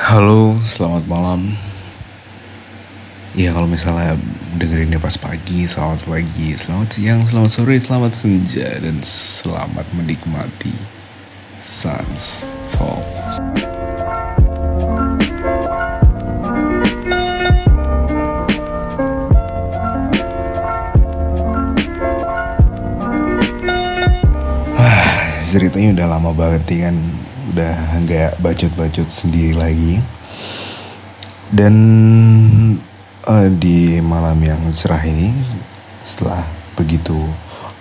Halo, selamat malam. Ya kalau misalnya dengerinnya pas pagi, selamat pagi, selamat siang, selamat sore, selamat senja, dan selamat menikmati Sunstop. Ah, ceritanya udah lama banget kan udah nggak bacot-bacot sendiri lagi. Dan uh, di malam yang cerah ini setelah begitu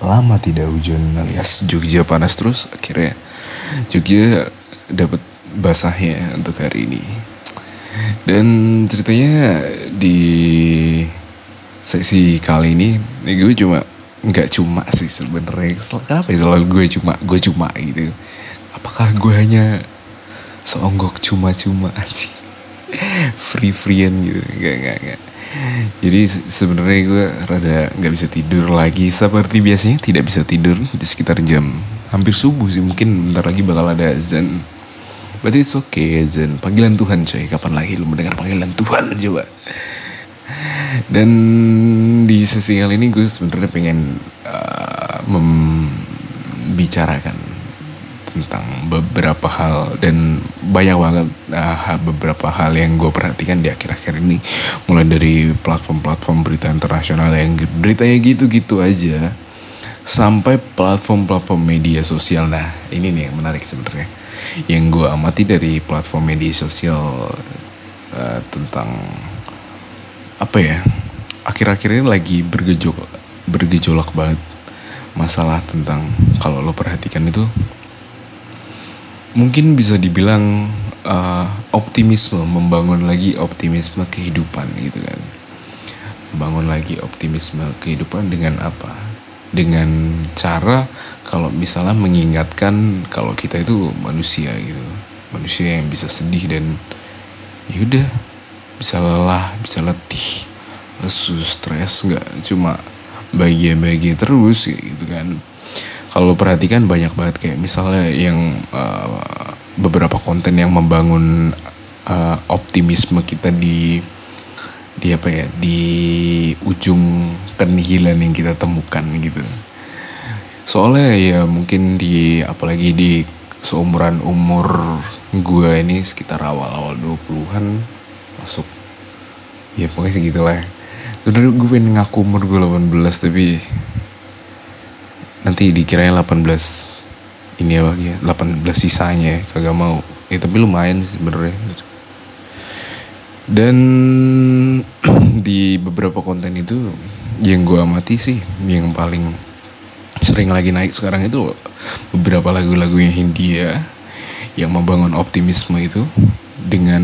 lama tidak hujan alias Jogja panas terus akhirnya Jogja dapat basahnya untuk hari ini. Dan ceritanya di sesi kali ini gue cuma nggak cuma sih sebenarnya. Kenapa ya? Selalu gue cuma gue cuma gitu apakah gue hanya seonggok cuma-cuma sih free freean gitu. Gak gak gak jadi sebenarnya gue rada nggak bisa tidur lagi. Seperti biasanya tidak bisa tidur di sekitar jam hampir subuh sih. Mungkin bentar lagi bakal ada azan. Berarti it's okay azan. Panggilan Tuhan coy. Kapan lagi lu mendengar panggilan Tuhan coba? Dan di sesi kali ini gue sebenarnya pengen uh, membicarakan tentang beberapa hal dan banyak banget uh, beberapa hal yang gue perhatikan di akhir-akhir ini. Mulai dari platform-platform berita internasional yang beritanya gitu-gitu aja sampai platform-platform media sosial. Nah ini nih yang menarik sebenarnya. Yang gue amati dari platform media sosial uh, tentang apa ya akhir-akhir ini lagi bergejolak bergejolak banget. Masalah tentang kalau lo perhatikan itu mungkin bisa dibilang uh, optimisme membangun lagi optimisme kehidupan gitu kan. Membangun lagi optimisme kehidupan dengan apa? Dengan cara kalau misalnya mengingatkan kalau kita itu manusia gitu. Manusia yang bisa sedih dan yaudah bisa lelah bisa letih lesu stres nggak cuma bahagia-bahagia terus gitu kan kalau perhatikan banyak banget kayak misalnya yang uh, beberapa konten yang membangun uh, optimisme kita di di apa ya di ujung kenihilan yang kita temukan gitu. Soalnya ya mungkin di apalagi di seumuran umur gue ini sekitar awal-awal 20-an masuk. Ya pokoknya segitulah. Sebenernya gue pengen ngaku umur gue 18 tapi nanti dikirain 18 ini apa ya 18 sisanya kagak mau. Ya tapi lumayan sih sebenarnya dan di beberapa konten itu yang gue amati sih yang paling sering lagi naik sekarang itu beberapa lagu-lagu yang Hindia yang membangun optimisme itu dengan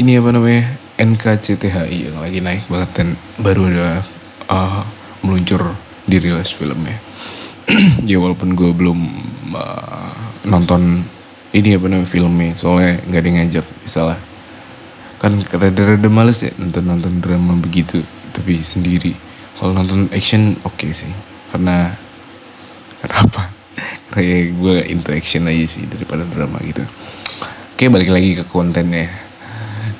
ini apa namanya NKCTHI yang lagi naik banget dan baru ada uh, meluncur dirilis filmnya. Ya walaupun gue belum uh, nonton ini apa namanya filmnya soalnya nggak ada ngajak misalnya. Kan rada-rada males ya nonton nonton drama begitu tapi sendiri. Kalau nonton action oke okay sih. Karena karena apa? Ya gue into action aja sih daripada drama gitu. Oke balik lagi ke kontennya.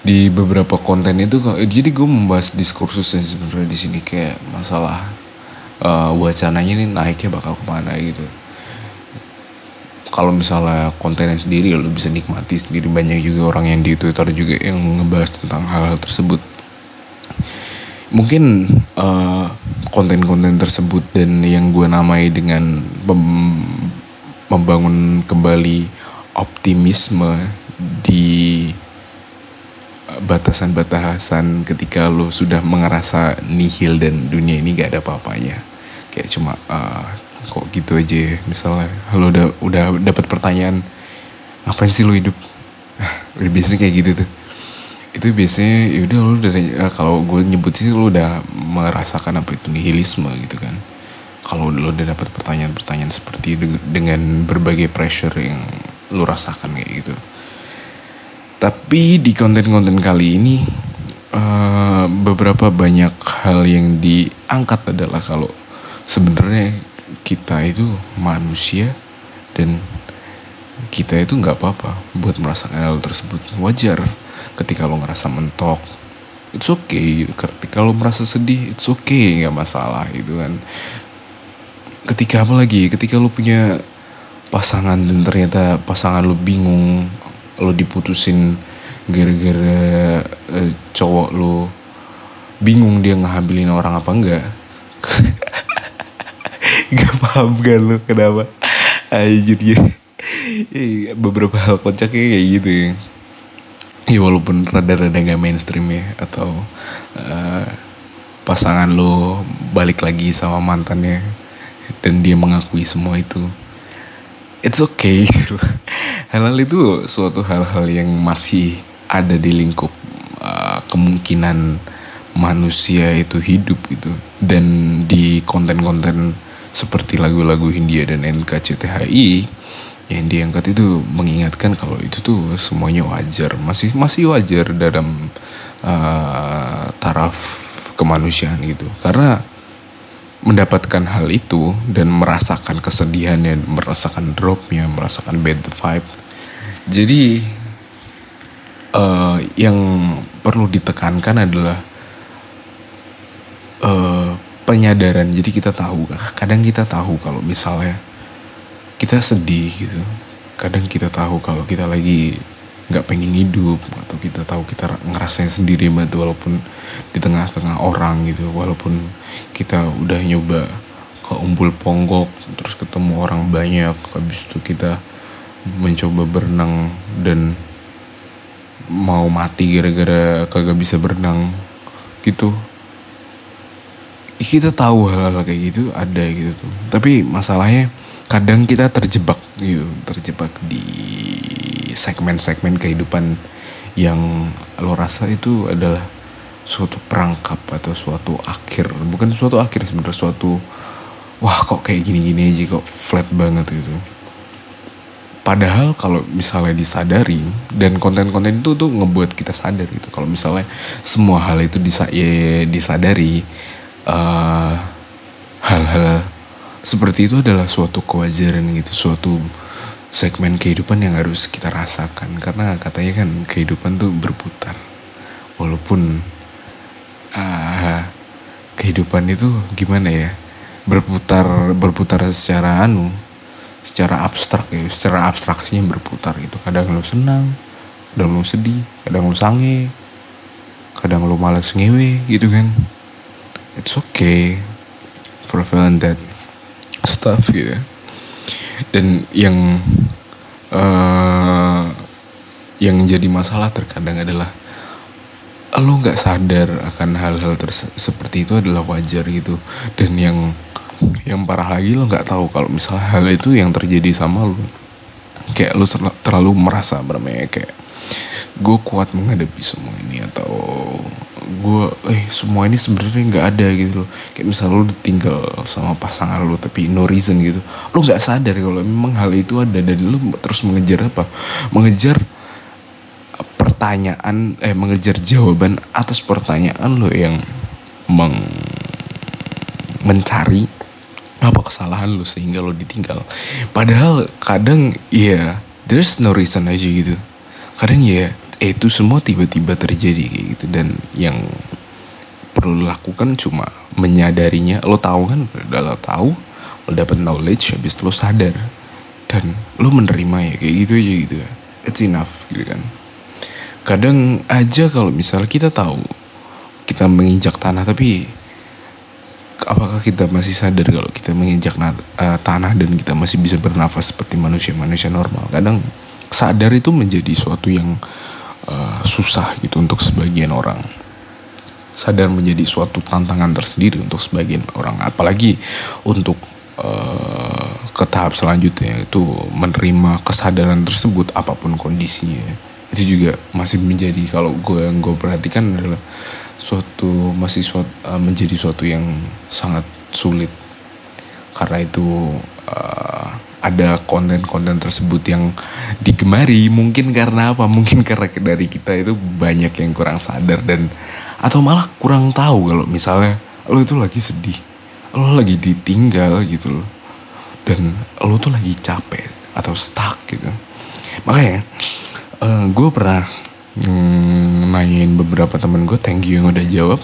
Di beberapa konten itu jadi gue membahas diskursusnya sebenarnya di sini kayak masalah uh, wacananya ini naiknya bakal ke mana gitu. Kalau misalnya kontennya sendiri ya lo bisa nikmati sendiri. Banyak juga orang yang di Twitter juga yang ngebahas tentang hal-hal tersebut. Mungkin konten konten-konten tersebut dan yang gue namai dengan membangun kembali optimisme di batasan-batasan ketika lo sudah mengerasa nihil dan dunia ini gak ada apa-apanya kayak cuma uh, kok gitu aja misalnya. Lo udah udah dapat pertanyaan ngapain sih lo hidup? Nah, biasanya kayak gitu tuh. Itu biasanya yaudah lo udah uh, kalau gue nyebut sih lo udah merasakan apa itu nihilisme gitu kan. Kalau lo udah dapat pertanyaan-pertanyaan seperti itu dengan berbagai pressure yang lo rasakan kayak gitu. Tapi di konten-konten kali ini uh, beberapa banyak hal yang diangkat adalah kalau sebenarnya kita itu manusia dan kita itu nggak apa-apa buat merasakan hal tersebut. Wajar ketika lo ngerasa mentok. It's okay ketika lo merasa sedih it's okay nggak masalah gitu kan. Ketika apa lagi? Ketika lo punya pasangan dan ternyata pasangan lo bingung lo diputusin gara-gara uh, cowok lo bingung dia ngehamilin orang apa enggak gak paham kan lo kenapa? Anjir ya beberapa hal kocak kayak gitu ya. Ya walaupun rada-rada gak mainstream ya atau uh, pasangan lo balik lagi sama mantannya dan dia mengakui semua itu it's okay. Hal-hal itu suatu hal-hal yang masih ada di lingkup uh, kemungkinan manusia itu hidup gitu. Dan di konten-konten seperti lagu-lagu Hindia dan NKCTHI yang diangkat itu mengingatkan kalau itu tuh semuanya wajar masih masih wajar dalam uh, taraf kemanusiaan gitu. Karena mendapatkan hal itu dan merasakan kesedihannya merasakan dropnya merasakan bad vibe. Jadi uh, yang perlu ditekankan adalah uh, penyadaran. Jadi kita tahu kadang kita tahu kalau misalnya kita sedih gitu. Kadang kita tahu kalau kita lagi nggak pengen hidup atau kita tahu kita ngerasain sendiri banget walaupun di tengah-tengah orang gitu. Walaupun kita udah nyoba ke umpul ponggok terus ketemu orang banyak habis itu kita mencoba berenang dan mau mati gara-gara kagak bisa berenang gitu kita tahu hal-hal kayak gitu ada gitu tuh. Tapi masalahnya kadang kita terjebak gitu terjebak di segmen-segmen kehidupan yang lo rasa itu adalah suatu perangkap atau suatu akhir. Bukan suatu akhir sebenarnya suatu wah kok kayak gini-gini aja kok flat banget gitu. Padahal kalau misalnya disadari dan konten-konten itu tuh ngebuat kita sadar gitu. Kalau misalnya semua hal itu disa ya, disadari uh, hal-hal seperti itu adalah suatu kewajaran gitu suatu segmen kehidupan yang harus kita rasakan. Karena katanya kan kehidupan tuh berputar. Walaupun uh, kehidupan itu gimana ya berputar berputar secara anu secara abstrak ya secara abstraksinya berputar gitu. Kadang lo senang kadang lo sedih kadang lo sange kadang lo malas ngewe gitu kan it's okay for feeling that stuff gitu dan yang uh, yang jadi masalah terkadang adalah lo nggak sadar akan hal-hal seperti itu adalah wajar gitu. Dan yang yang parah lagi lo nggak tahu kalau misalnya hal itu yang terjadi sama lo. Kayak lo terlalu merasa bermain kayak gue kuat menghadapi semua ini atau gue eh semua ini sebenarnya nggak ada gitu loh. Kayak misal lo ditinggal sama pasangan lo tapi no reason gitu lo nggak sadar kalau memang hal itu ada dan lo terus mengejar apa? Mengejar pertanyaan eh mengejar jawaban atas pertanyaan lo yang meng mencari apa kesalahan lo sehingga lo ditinggal. Padahal kadang ya yeah, there's no reason aja gitu kadang ya itu semua tiba-tiba terjadi kayak gitu. Dan yang perlu lakukan cuma menyadarinya. Lo tahu kan udah lo tahu lo dapet knowledge habis lo sadar. Dan lo menerima ya kayak gitu aja gitu ya. It's enough gitu kan. Kadang aja kalau misalnya kita tahu kita menginjak tanah tapi apakah kita masih sadar kalau kita menginjak uh, tanah dan kita masih bisa bernafas seperti manusia-manusia normal? Kadang sadar itu menjadi suatu yang uh, susah gitu untuk sebagian orang. Sadar menjadi suatu tantangan tersendiri untuk sebagian orang. Apalagi untuk uh, ke tahap selanjutnya itu menerima kesadaran tersebut apa pun kondisinya. Itu juga masih menjadi kalau gue yang gue perhatikan adalah suatu masih suatu, uh, menjadi suatu yang sangat sulit. Karena itu uh, ada konten-konten tersebut yang digemari mungkin karena apa? Mungkin karena dari kita itu banyak yang kurang sadar dan atau malah kurang tahu kalau misalnya lo itu lagi sedih lo lagi ditinggal gitu loh dan lo tuh lagi capek atau stuck gitu. Makanya uh, gue pernah mm, nanyain beberapa temen gue thank you yang udah jawab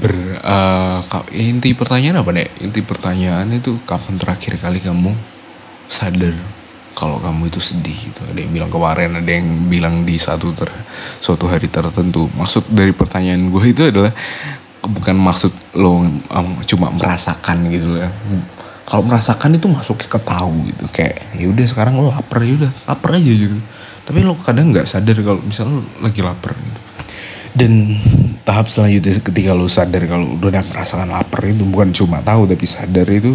ber uh, inti pertanyaan apa nih inti pertanyaan itu kapan terakhir kali kamu sadar kalau kamu itu sedih gitu? Ada yang bilang kemarin ada yang bilang di satu ter suatu hari tertentu. Maksud dari pertanyaan gue itu adalah bukan maksud lo um, cuma merasakan gitu ya. Kalau merasakan itu masuknya ke tahu gitu. Kayak ya udah sekarang lo lapar ya udah lapar aja gitu. Tapi lo kadang nggak sadar kalau misalnya lo lagi lapar gitu. Dan tahap selanjutnya ketika lo sadar kalau udah merasakan lapar itu bukan cuma tahu tapi sadar itu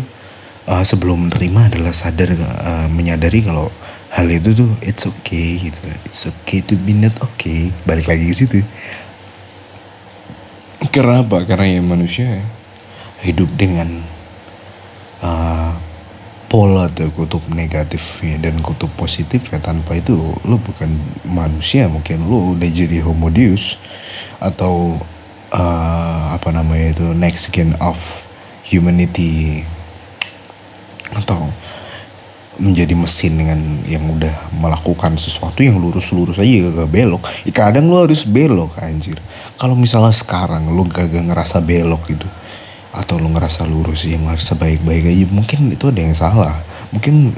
uh, sebelum menerima adalah sadar uh, menyadari kalau hal itu tuh it's okay gitu. It's okay to be not okay. Balik lagi ke situ. Karena apa? Karena ya manusia hidup dengan uh, pola atau kutub negatifnya dan kutub positif ya tanpa itu lo bukan manusia mungkin lo udah jadi homo deus atau uh, apa namanya itu next gen of humanity atau menjadi mesin dengan yang udah melakukan sesuatu yang lurus-lurus aja gak belok. Ya kadang lo harus belok anjir. Kalau misalnya sekarang gak, gak ngerasa belok gitu atau lo ngerasa lurus yang ngerasa baik-baik aja mungkin itu ada yang salah. Mungkin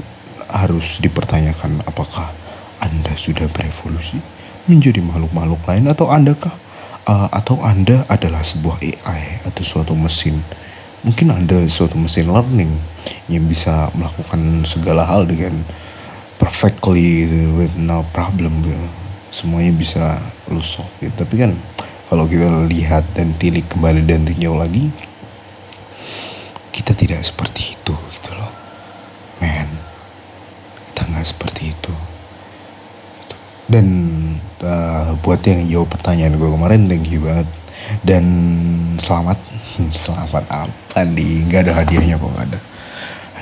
harus dipertanyakan apakah Anda sudah berevolusi menjadi makhluk-makhluk lain atau Andakah uh, atau Anda adalah sebuah AI atau suatu mesin mungkin ada suatu mesin learning yang bisa melakukan segala hal dengan perfectly with no problem gitu. semuanya bisa lu solve gitu. tapi kan kalau kita lihat dan tilik kembali dan tinjau lagi tidak seperti itu gitu loh. Man kita nggak seperti itu. Dan uh, buat yang jawab pertanyaan gue kemarin thank you banget. Dan selamat selamat apa di nggak ada hadiahnya kok ada.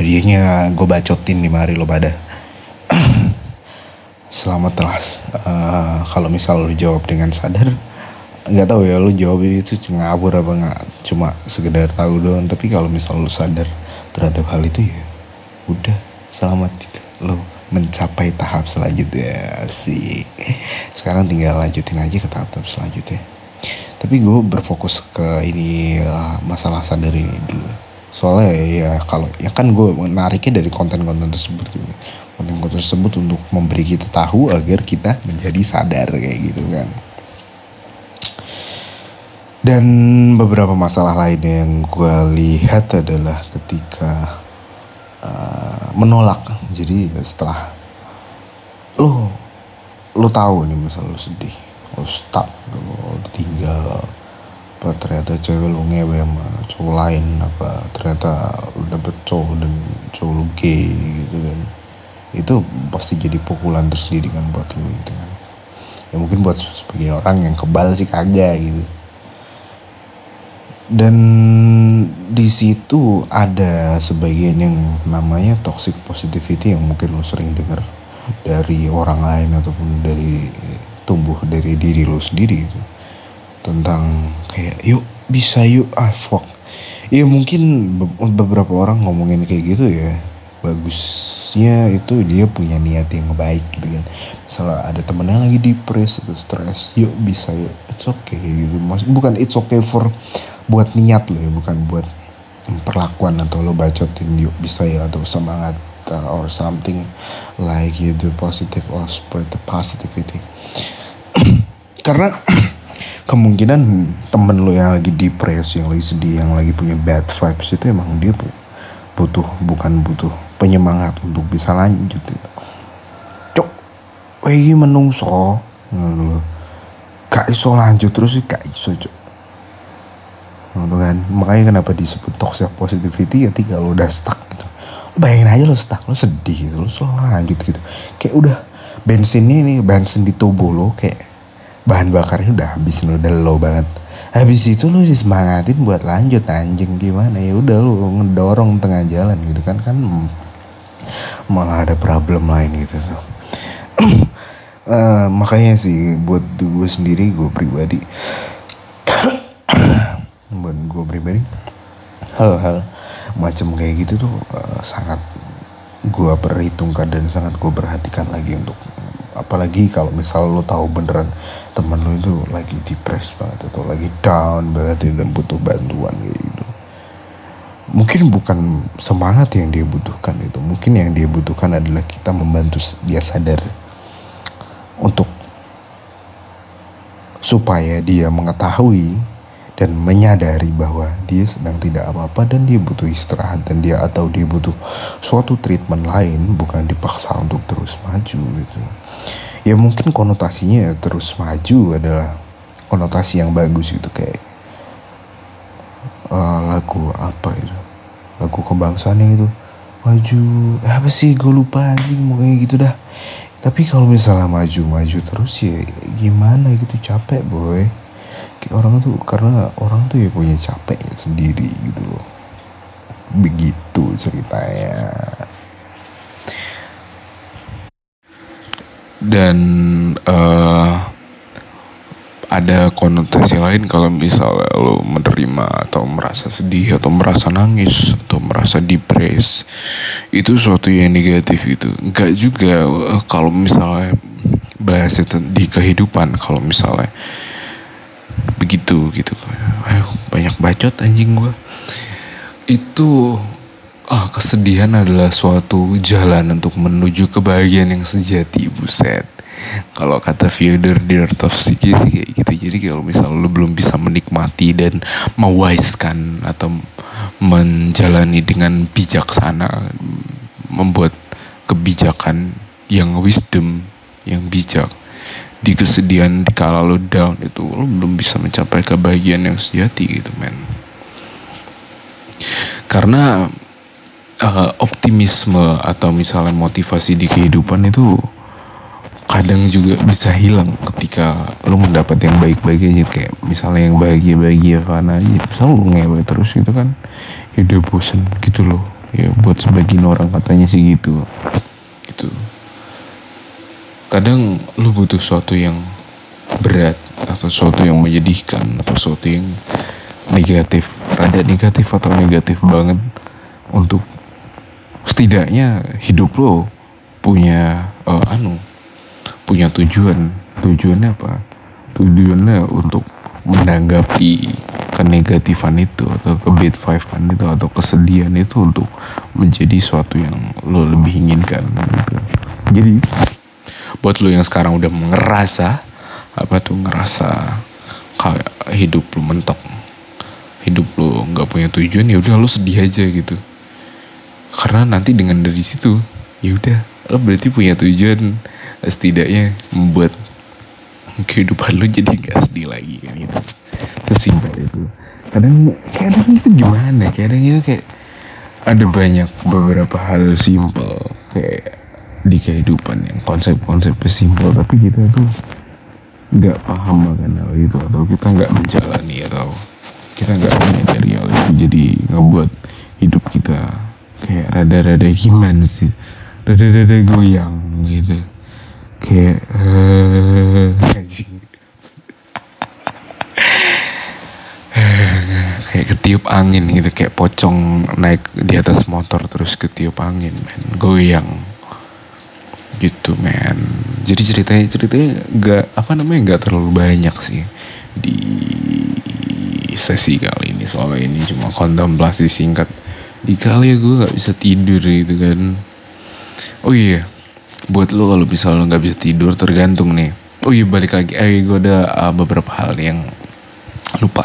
Hadiahnya gue bacotin di mari lo pada selamat telah uh, kalau misal lo jawab dengan sadar nggak tahu ya lo jawab itu ngabur apa nggak? Cuma sekedar tahu doang. Tapi kalau misal lo sadar terhadap hal itu ya udah selamat. Gitu lo mencapai tahap selanjutnya sih. Sekarang tinggal lanjutin aja ke tahap-tahap selanjutnya. Tapi gue berfokus ke ini uh, masalah sadar ini dulu. Soalnya ya kalau ya kan gue menariknya dari konten-konten tersebut gitu konten-konten tersebut untuk memberi kita tahu agar kita menjadi sadar kayak gitu kan dan beberapa masalah lain yang gue lihat adalah ketika uh, menolak. Jadi setelah lo lo tahu nih misal lo sedih. Lo stuck lo ditinggal. Apa ternyata cewek lu ngewe sama cowok lain apa ternyata lu dapet cowok dan cowok lu gay gitu kan. Itu pasti jadi pukulan tersendiri kan buat lu gitu kan. Ya mungkin buat sebagian orang yang kebal sih kagak gitu dan di situ ada sebagian yang namanya toxic positivity yang mungkin lo sering dengar dari orang lain ataupun dari tumbuh dari diri lo sendiri gitu. Tentang kayak yuk bisa yuk ah fuck. Ya mungkin beberapa orang ngomongin kayak gitu ya. Bagusnya itu dia punya niat yang baik gitu kan. Misalnya ada temennya lagi depres atau stres yuk bisa yuk it's okay gitu. Bukan it's okay for buat niat lo ya bukan buat perlakuan atau lo bacotin yuk bisa ya atau semangat uh, or something like you do positive or spread the positivity karena kemungkinan temen lo yang lagi depresi, yang lagi sedih, yang lagi punya bad vibes itu emang dia butuh bukan butuh penyemangat untuk bisa lanjut. Cok, wih menungso, lo, gak iso lanjut terus gak iso cok. Gitu kan, makanya kenapa disebut toxic positivity ketika lo udah stuck gitu. Lo bayangin aja lo stuck, lo sedih gitu, lo selalu lanjut gitu. Kayak udah bensinnya ini bensin di tubuh lo kayak bahan bakarnya udah habis udah low banget habis itu lu disemangatin buat lanjut anjing gimana ya udah lu ngedorong tengah jalan gitu kan kan malah ada problem lain gitu tuh uh, makanya sih buat gue sendiri gue pribadi buat gue pribadi hal-hal macam kayak gitu tuh uh, sangat gue perhitungkan dan sangat gue perhatikan lagi untuk apalagi kalau misal lo tahu beneran temen lo itu lagi depres banget atau lagi down banget dan butuh bantuan kayak gitu. Mungkin bukan semangat yang dia butuhkan itu mungkin yang dia butuhkan adalah kita membantu dia sadar untuk supaya dia mengetahui dan menyadari bahwa dia sedang tidak apa-apa dan dia butuh istirahat dan dia atau dia butuh suatu treatment lain bukan dipaksa untuk terus maju gitu. Ya mungkin konotasinya terus maju adalah konotasi yang bagus gitu kayak uh, lagu apa itu? Lagu kebangsaan yang itu maju. Eh, apa sih? Gue lupa anjing mau kayak gitu dah. Tapi kalau misalnya maju-maju terus ya gimana gitu capek boy kayak orang tuh karena orang tuh ya punya capeknya sendiri gitu loh. Begitu ceritanya. Dan uh, ada konotasi lain kalau misalnya lo menerima atau merasa sedih atau merasa nangis atau merasa depres itu suatu yang negatif itu enggak juga uh, kalau misalnya bahas di kehidupan kalau misalnya begitu gitu eh, banyak bacot anjing gue itu ah kesedihan adalah suatu jalan untuk menuju kebahagiaan yang sejati buset. Kalau kata Fyodor Dostoevsky sih kayak gitu. Jadi kalau misalnya lo belum bisa menikmati dan mewaiskan atau menjalani dengan bijaksana membuat kebijakan yang wisdom yang bijak di kesedihan di kala lo down itu lo belum bisa mencapai kebahagiaan yang sejati gitu men. Karena uh, optimisme atau misalnya motivasi di kehidupan itu kadang juga bisa hilang ketika lo mendapat yang baik-baik aja. Kayak misalnya yang bahagia-bahagia fana aja selalu ngewe terus gitu kan ya udah bosen gitu loh. Ya buat sebagian orang katanya sih gitu. Gitu kadang lu butuh sesuatu yang berat atau sesuatu yang menyedihkan atau sesuatu yang negatif rada negatif atau negatif banget untuk setidaknya hidup lo punya uh, anu punya tujuan. Tujuannya apa? Tujuannya untuk menanggapi kenegatifan itu atau ke bad five itu atau kesedihan itu untuk menjadi suatu yang lo lebih inginkan gitu. Jadi buat lo yang sekarang udah ngerasa apa tuh ngerasa hidup lo mentok hidup lo nggak punya tujuan ya udah lo sedih aja gitu. Karena nanti dengan dari situ ya udah lo berarti punya tujuan setidaknya membuat kehidupan lo jadi gak sedih lagi kan gitu. Sesimpel itu. Kadang kadang itu gimana? Kadang itu kayak ada banyak beberapa hal simpel kayak di kehidupan yang konsep-konsep simpel tapi kita tuh nggak paham akan hal itu atau kita nggak menjalani atau kita nggak menyadari hal itu jadi ngebuat hidup kita kayak rada-rada gimana sih? Rada-rada goyang gitu. Kayak uh, kayak ketiup angin gitu kayak pocong naik di atas motor terus ketiup angin men. Goyang gitu men. Jadi ceritanya ceritanya nggak apa namanya nggak terlalu banyak sih di sesi kali ini. Soalnya ini cuma kontemplasi singkat. Di kali ya gue nggak bisa tidur gitu kan. Oh iya buat lo kalau bisa lo nggak bisa tidur tergantung nih. Oh iya balik lagi. Eh gue ada uh, beberapa hal yang lupa.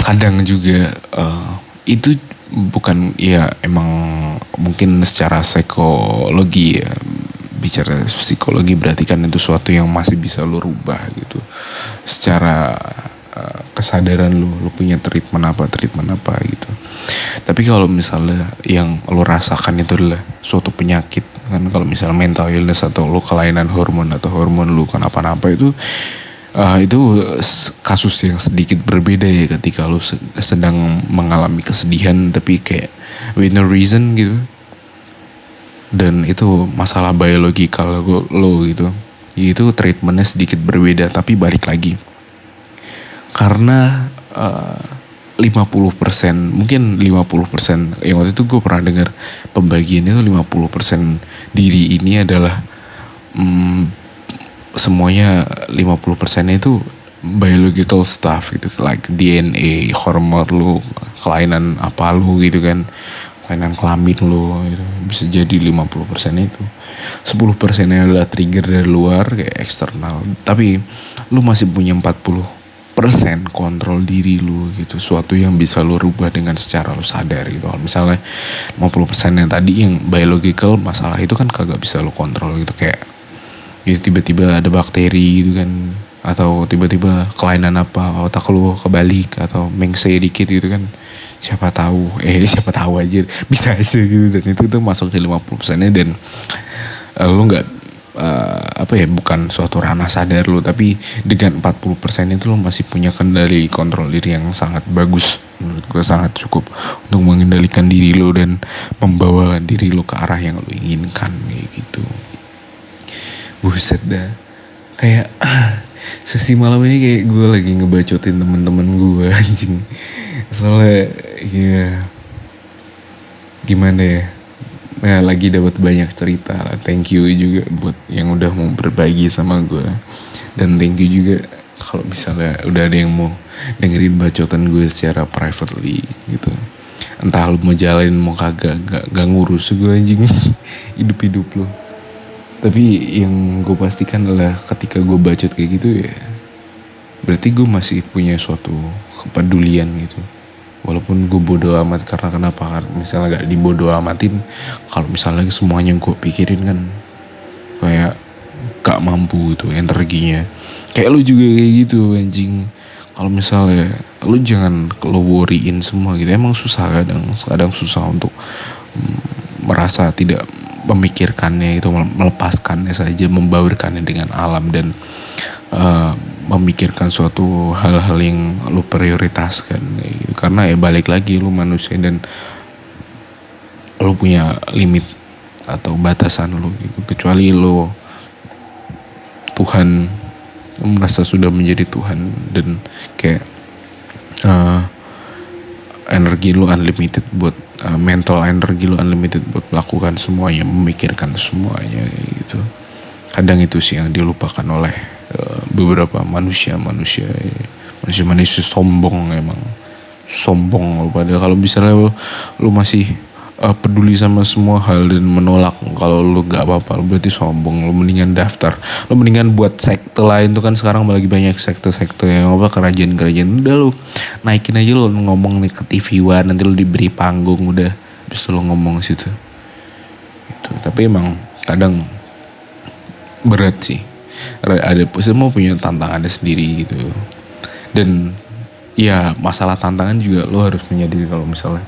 Kadang juga uh, itu bukan ya emang mungkin secara psikologi ya bicara psikologi berarti kan itu suatu yang masih bisa lo rubah gitu. Secara uh, kesadaran lo lo punya treatment apa treatment apa gitu. Tapi kalau misalnya yang lo rasakan itu adalah suatu penyakit kan kalau misalnya mental illness atau lo kelainan hormon atau hormon lo kenapa-napa itu uh, itu kasus yang sedikit berbeda ya ketika lo sedang mengalami kesedihan tapi kayak with no reason gitu dan itu masalah biologikal lo gitu. Itu treatmentnya sedikit berbeda tapi balik lagi. Karena uh, 50% mungkin 50% yang waktu itu gue pernah dengar pembagian itu 50% diri ini adalah hmm, semuanya 50% itu biological stuff gitu. Like DNA hormon lu kelainan apa lu gitu kan kelainan kelamin lu gitu. bisa jadi 50% itu. 10% adalah trigger dari luar kayak eksternal. Tapi lu masih punya 40 persen kontrol diri lu gitu. Suatu yang bisa lu rubah dengan secara lu sadar gitu. Misalnya 50% yang tadi yang biological masalah itu kan kagak bisa lu kontrol gitu. Kayak gitu tiba-tiba ada bakteri gitu kan. Atau tiba-tiba kelainan apa otak lu kebalik atau mengse dikit gitu kan siapa tahu eh siapa tahu aja bisa aja gitu. Dan itu tuh masuk di 50 persennya dan uh, lu nggak uh, apa ya bukan suatu ranah sadar lo tapi dengan 40% itu lo masih punya kendali kontrol diri yang sangat bagus. Menurut gue sangat cukup untuk mengendalikan diri lo dan membawa diri lo ke arah yang lo inginkan kayak gitu. Buset dah. Kayak sesi malam ini kayak gue lagi ngebacotin temen-temen gue anjing. Soalnya ya gimana ya? Ya lagi dapat banyak cerita. Lah thank you juga buat yang udah mau berbagi sama gue. Dan thank you juga kalau misalnya udah ada yang mau dengerin bacotan gue secara privately gitu. Entah lu mau jalanin mau kagak gak, gak ngurus gue anjing. Hidup hidup lo tapi yang gue pastikan adalah ketika gue bacot kayak gitu ya berarti gue masih punya suatu kepedulian gitu. Walaupun gue bodoh amat karena kenapa? Misalnya gak dibodoh amatin kalau misalnya semuanya gue pikirin kan kayak gak mampu gitu energinya. Kayak lu juga kayak gitu anjing. Kalau misalnya lu jangan lo worryin semua gitu. Emang susah kadang kadang susah untuk mm, merasa tidak memikirkannya itu melepaskannya saja membaurkannya dengan alam dan uh, memikirkan suatu hal-hal yang lu prioritaskan gitu. karena ya balik lagi lu manusia dan lu punya limit atau batasan lu gitu kecuali lu Tuhan merasa sudah menjadi Tuhan dan kayak uh, energi lu unlimited buat uh, mental energi lu unlimited buat melakukan semuanya memikirkan semuanya gitu. Kadang itu sih yang dilupakan oleh Eh, beberapa manusia manusia manusia manusia sombong emang. Sombong lo pada kalau misalnya lo, lo masih uh, peduli sama semua hal dan menolak kalau lo gak apa-apa berarti sombong lo mendingan daftar. Lo mendingan buat sekte lain tuh kan sekarang lagi banyak sekte-sekte yang apa kerajaan-kerajaan udah lo naikin aja lo ngomong nih ke TV One nanti lo diberi panggung udah. Bisa lo ngomong situ. Itu tapi emang kadang berat sih. Ada semua punya tantangannya sendiri gitu. Dan ya masalah tantangan juga lo harus menyadari kalau misalnya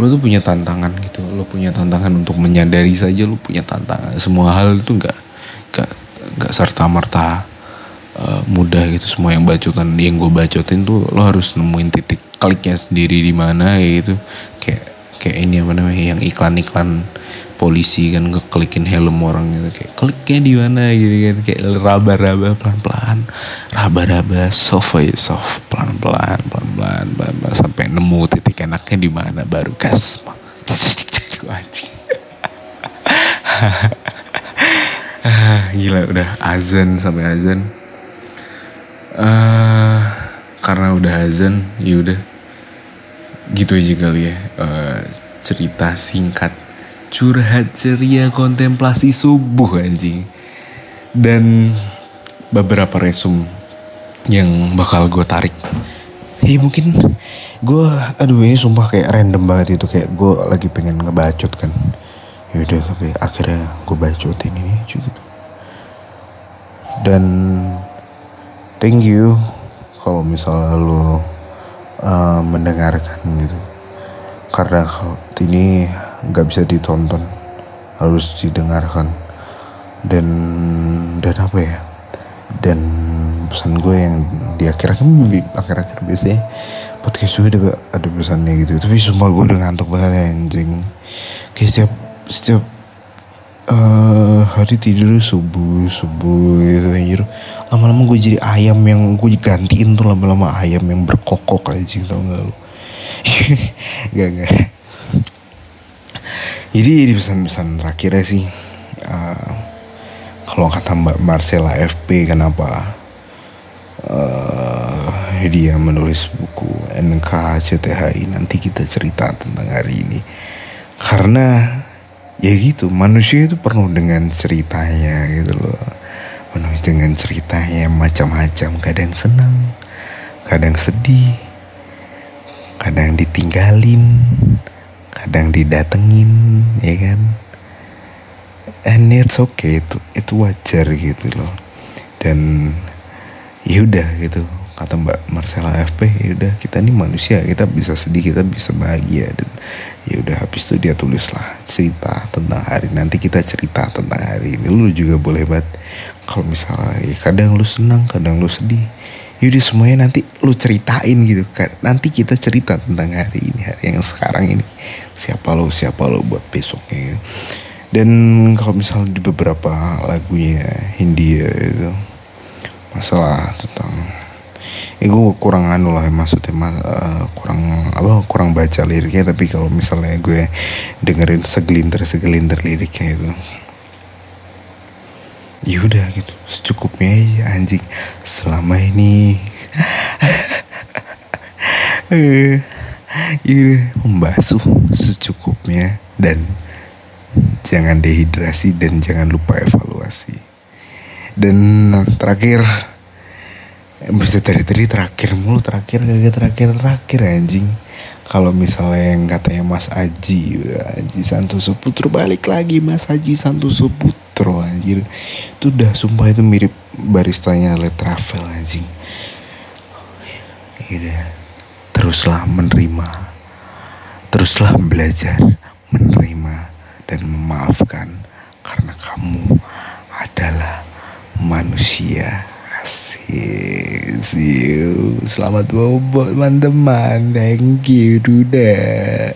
lo tuh punya tantangan gitu. Lo punya tantangan untuk menyadari saja lo punya tantangan. Semua hal itu nggak nggak nggak serta merta uh, mudah gitu. Semua yang bacotan yang gue bacotin tuh lo harus nemuin titik kliknya sendiri di mana gitu. Kayak kayak ini apa namanya yang iklan-iklan polisi kan ngeklikin helm orang gitu kayak kliknya di mana? Gitu kan kayak raba-raba pelan-pelan raba-raba soft aja soft pelan-pelan pelan-pelan pelan-pelan sampai nemu titik enaknya di mana baru gas. Gila udah azan sampai azan. Uh, karena udah azan ya udah. Gitu aja kali ya uh, cerita singkat curhat ceria kontemplasi subuh anjing. Dan beberapa resum yang bakal gue tarik. Ya mungkin gue aduh ini sumpah kayak random banget itu. Kayak gue lagi pengen ngebacot kan. Yaudah tapi akhirnya gue bacotin ini aja gitu. Dan thank you kalau misalnya lo uh, mendengarkan gitu. Karena ini nggak bisa ditonton harus didengarkan. Dan dan apa ya? Dan pesan gue yang di akhir-akhir akhir-akhir biasanya podcast gue ada ada pesannya gitu. Tapi semua gue udah ngantuk banget ya, anjing. Kayak setiap setiap uh, hari tidur subuh subuh gitu anjir. Lama-lama gue jadi ayam yang gue gantiin tuh lama-lama ayam yang berkokok aja tau gak lu? Gak gak jadi di pesan-pesan terakhirnya sih uh, kalau kata Mbak Marcella FP kenapa uh, dia menulis buku NKCTHI nanti kita cerita tentang hari ini. Karena ya gitu manusia itu penuh dengan ceritanya gitu loh. Penuh dengan ceritanya macam-macam. Kadang senang kadang sedih kadang ditinggalin kadang didatengin ya kan? And it's okay itu itu wajar gitu loh. Dan yaudah gitu kata Mbak Marcella FP yaudah kita nih manusia kita bisa sedih kita bisa bahagia. Dan yaudah habis itu dia tulis lah cerita tentang hari nanti kita cerita tentang hari ini. Lu juga boleh banget kalau misalnya ya kadang lu senang kadang lu sedih yaudah semuanya nanti lu ceritain gitu kan. Nanti kita cerita tentang hari ini hari yang sekarang ini. Siapa lo siapa lo buat besoknya gitu. dan kalau misalnya di beberapa lagunya Hindia itu masalah tentang ya gue kurang anu lah maksudnya uh, kurang apa kurang baca liriknya. Tapi kalau misalnya gue dengerin segelintir segelintir liriknya itu ya udah gitu secukupnya aja anjing. Selama ini. Ya membasuh secukupnya dan jangan dehidrasi dan jangan lupa evaluasi. Dan terakhir bisa dari tadi terakhir mulu terakhir gak terakhir terakhir anjing. Kalau misalnya yang katanya Mas Aji Aji Santoso Putro balik lagi Mas Aji Santoso Putro anjir. Itu udah sumpah itu mirip baristanya Le Travel anjing. Iya. Teruslah menerima. Teruslah belajar menerima dan memaafkan karena kamu adalah manusia. Asik see selamat bobo teman-teman thank you duda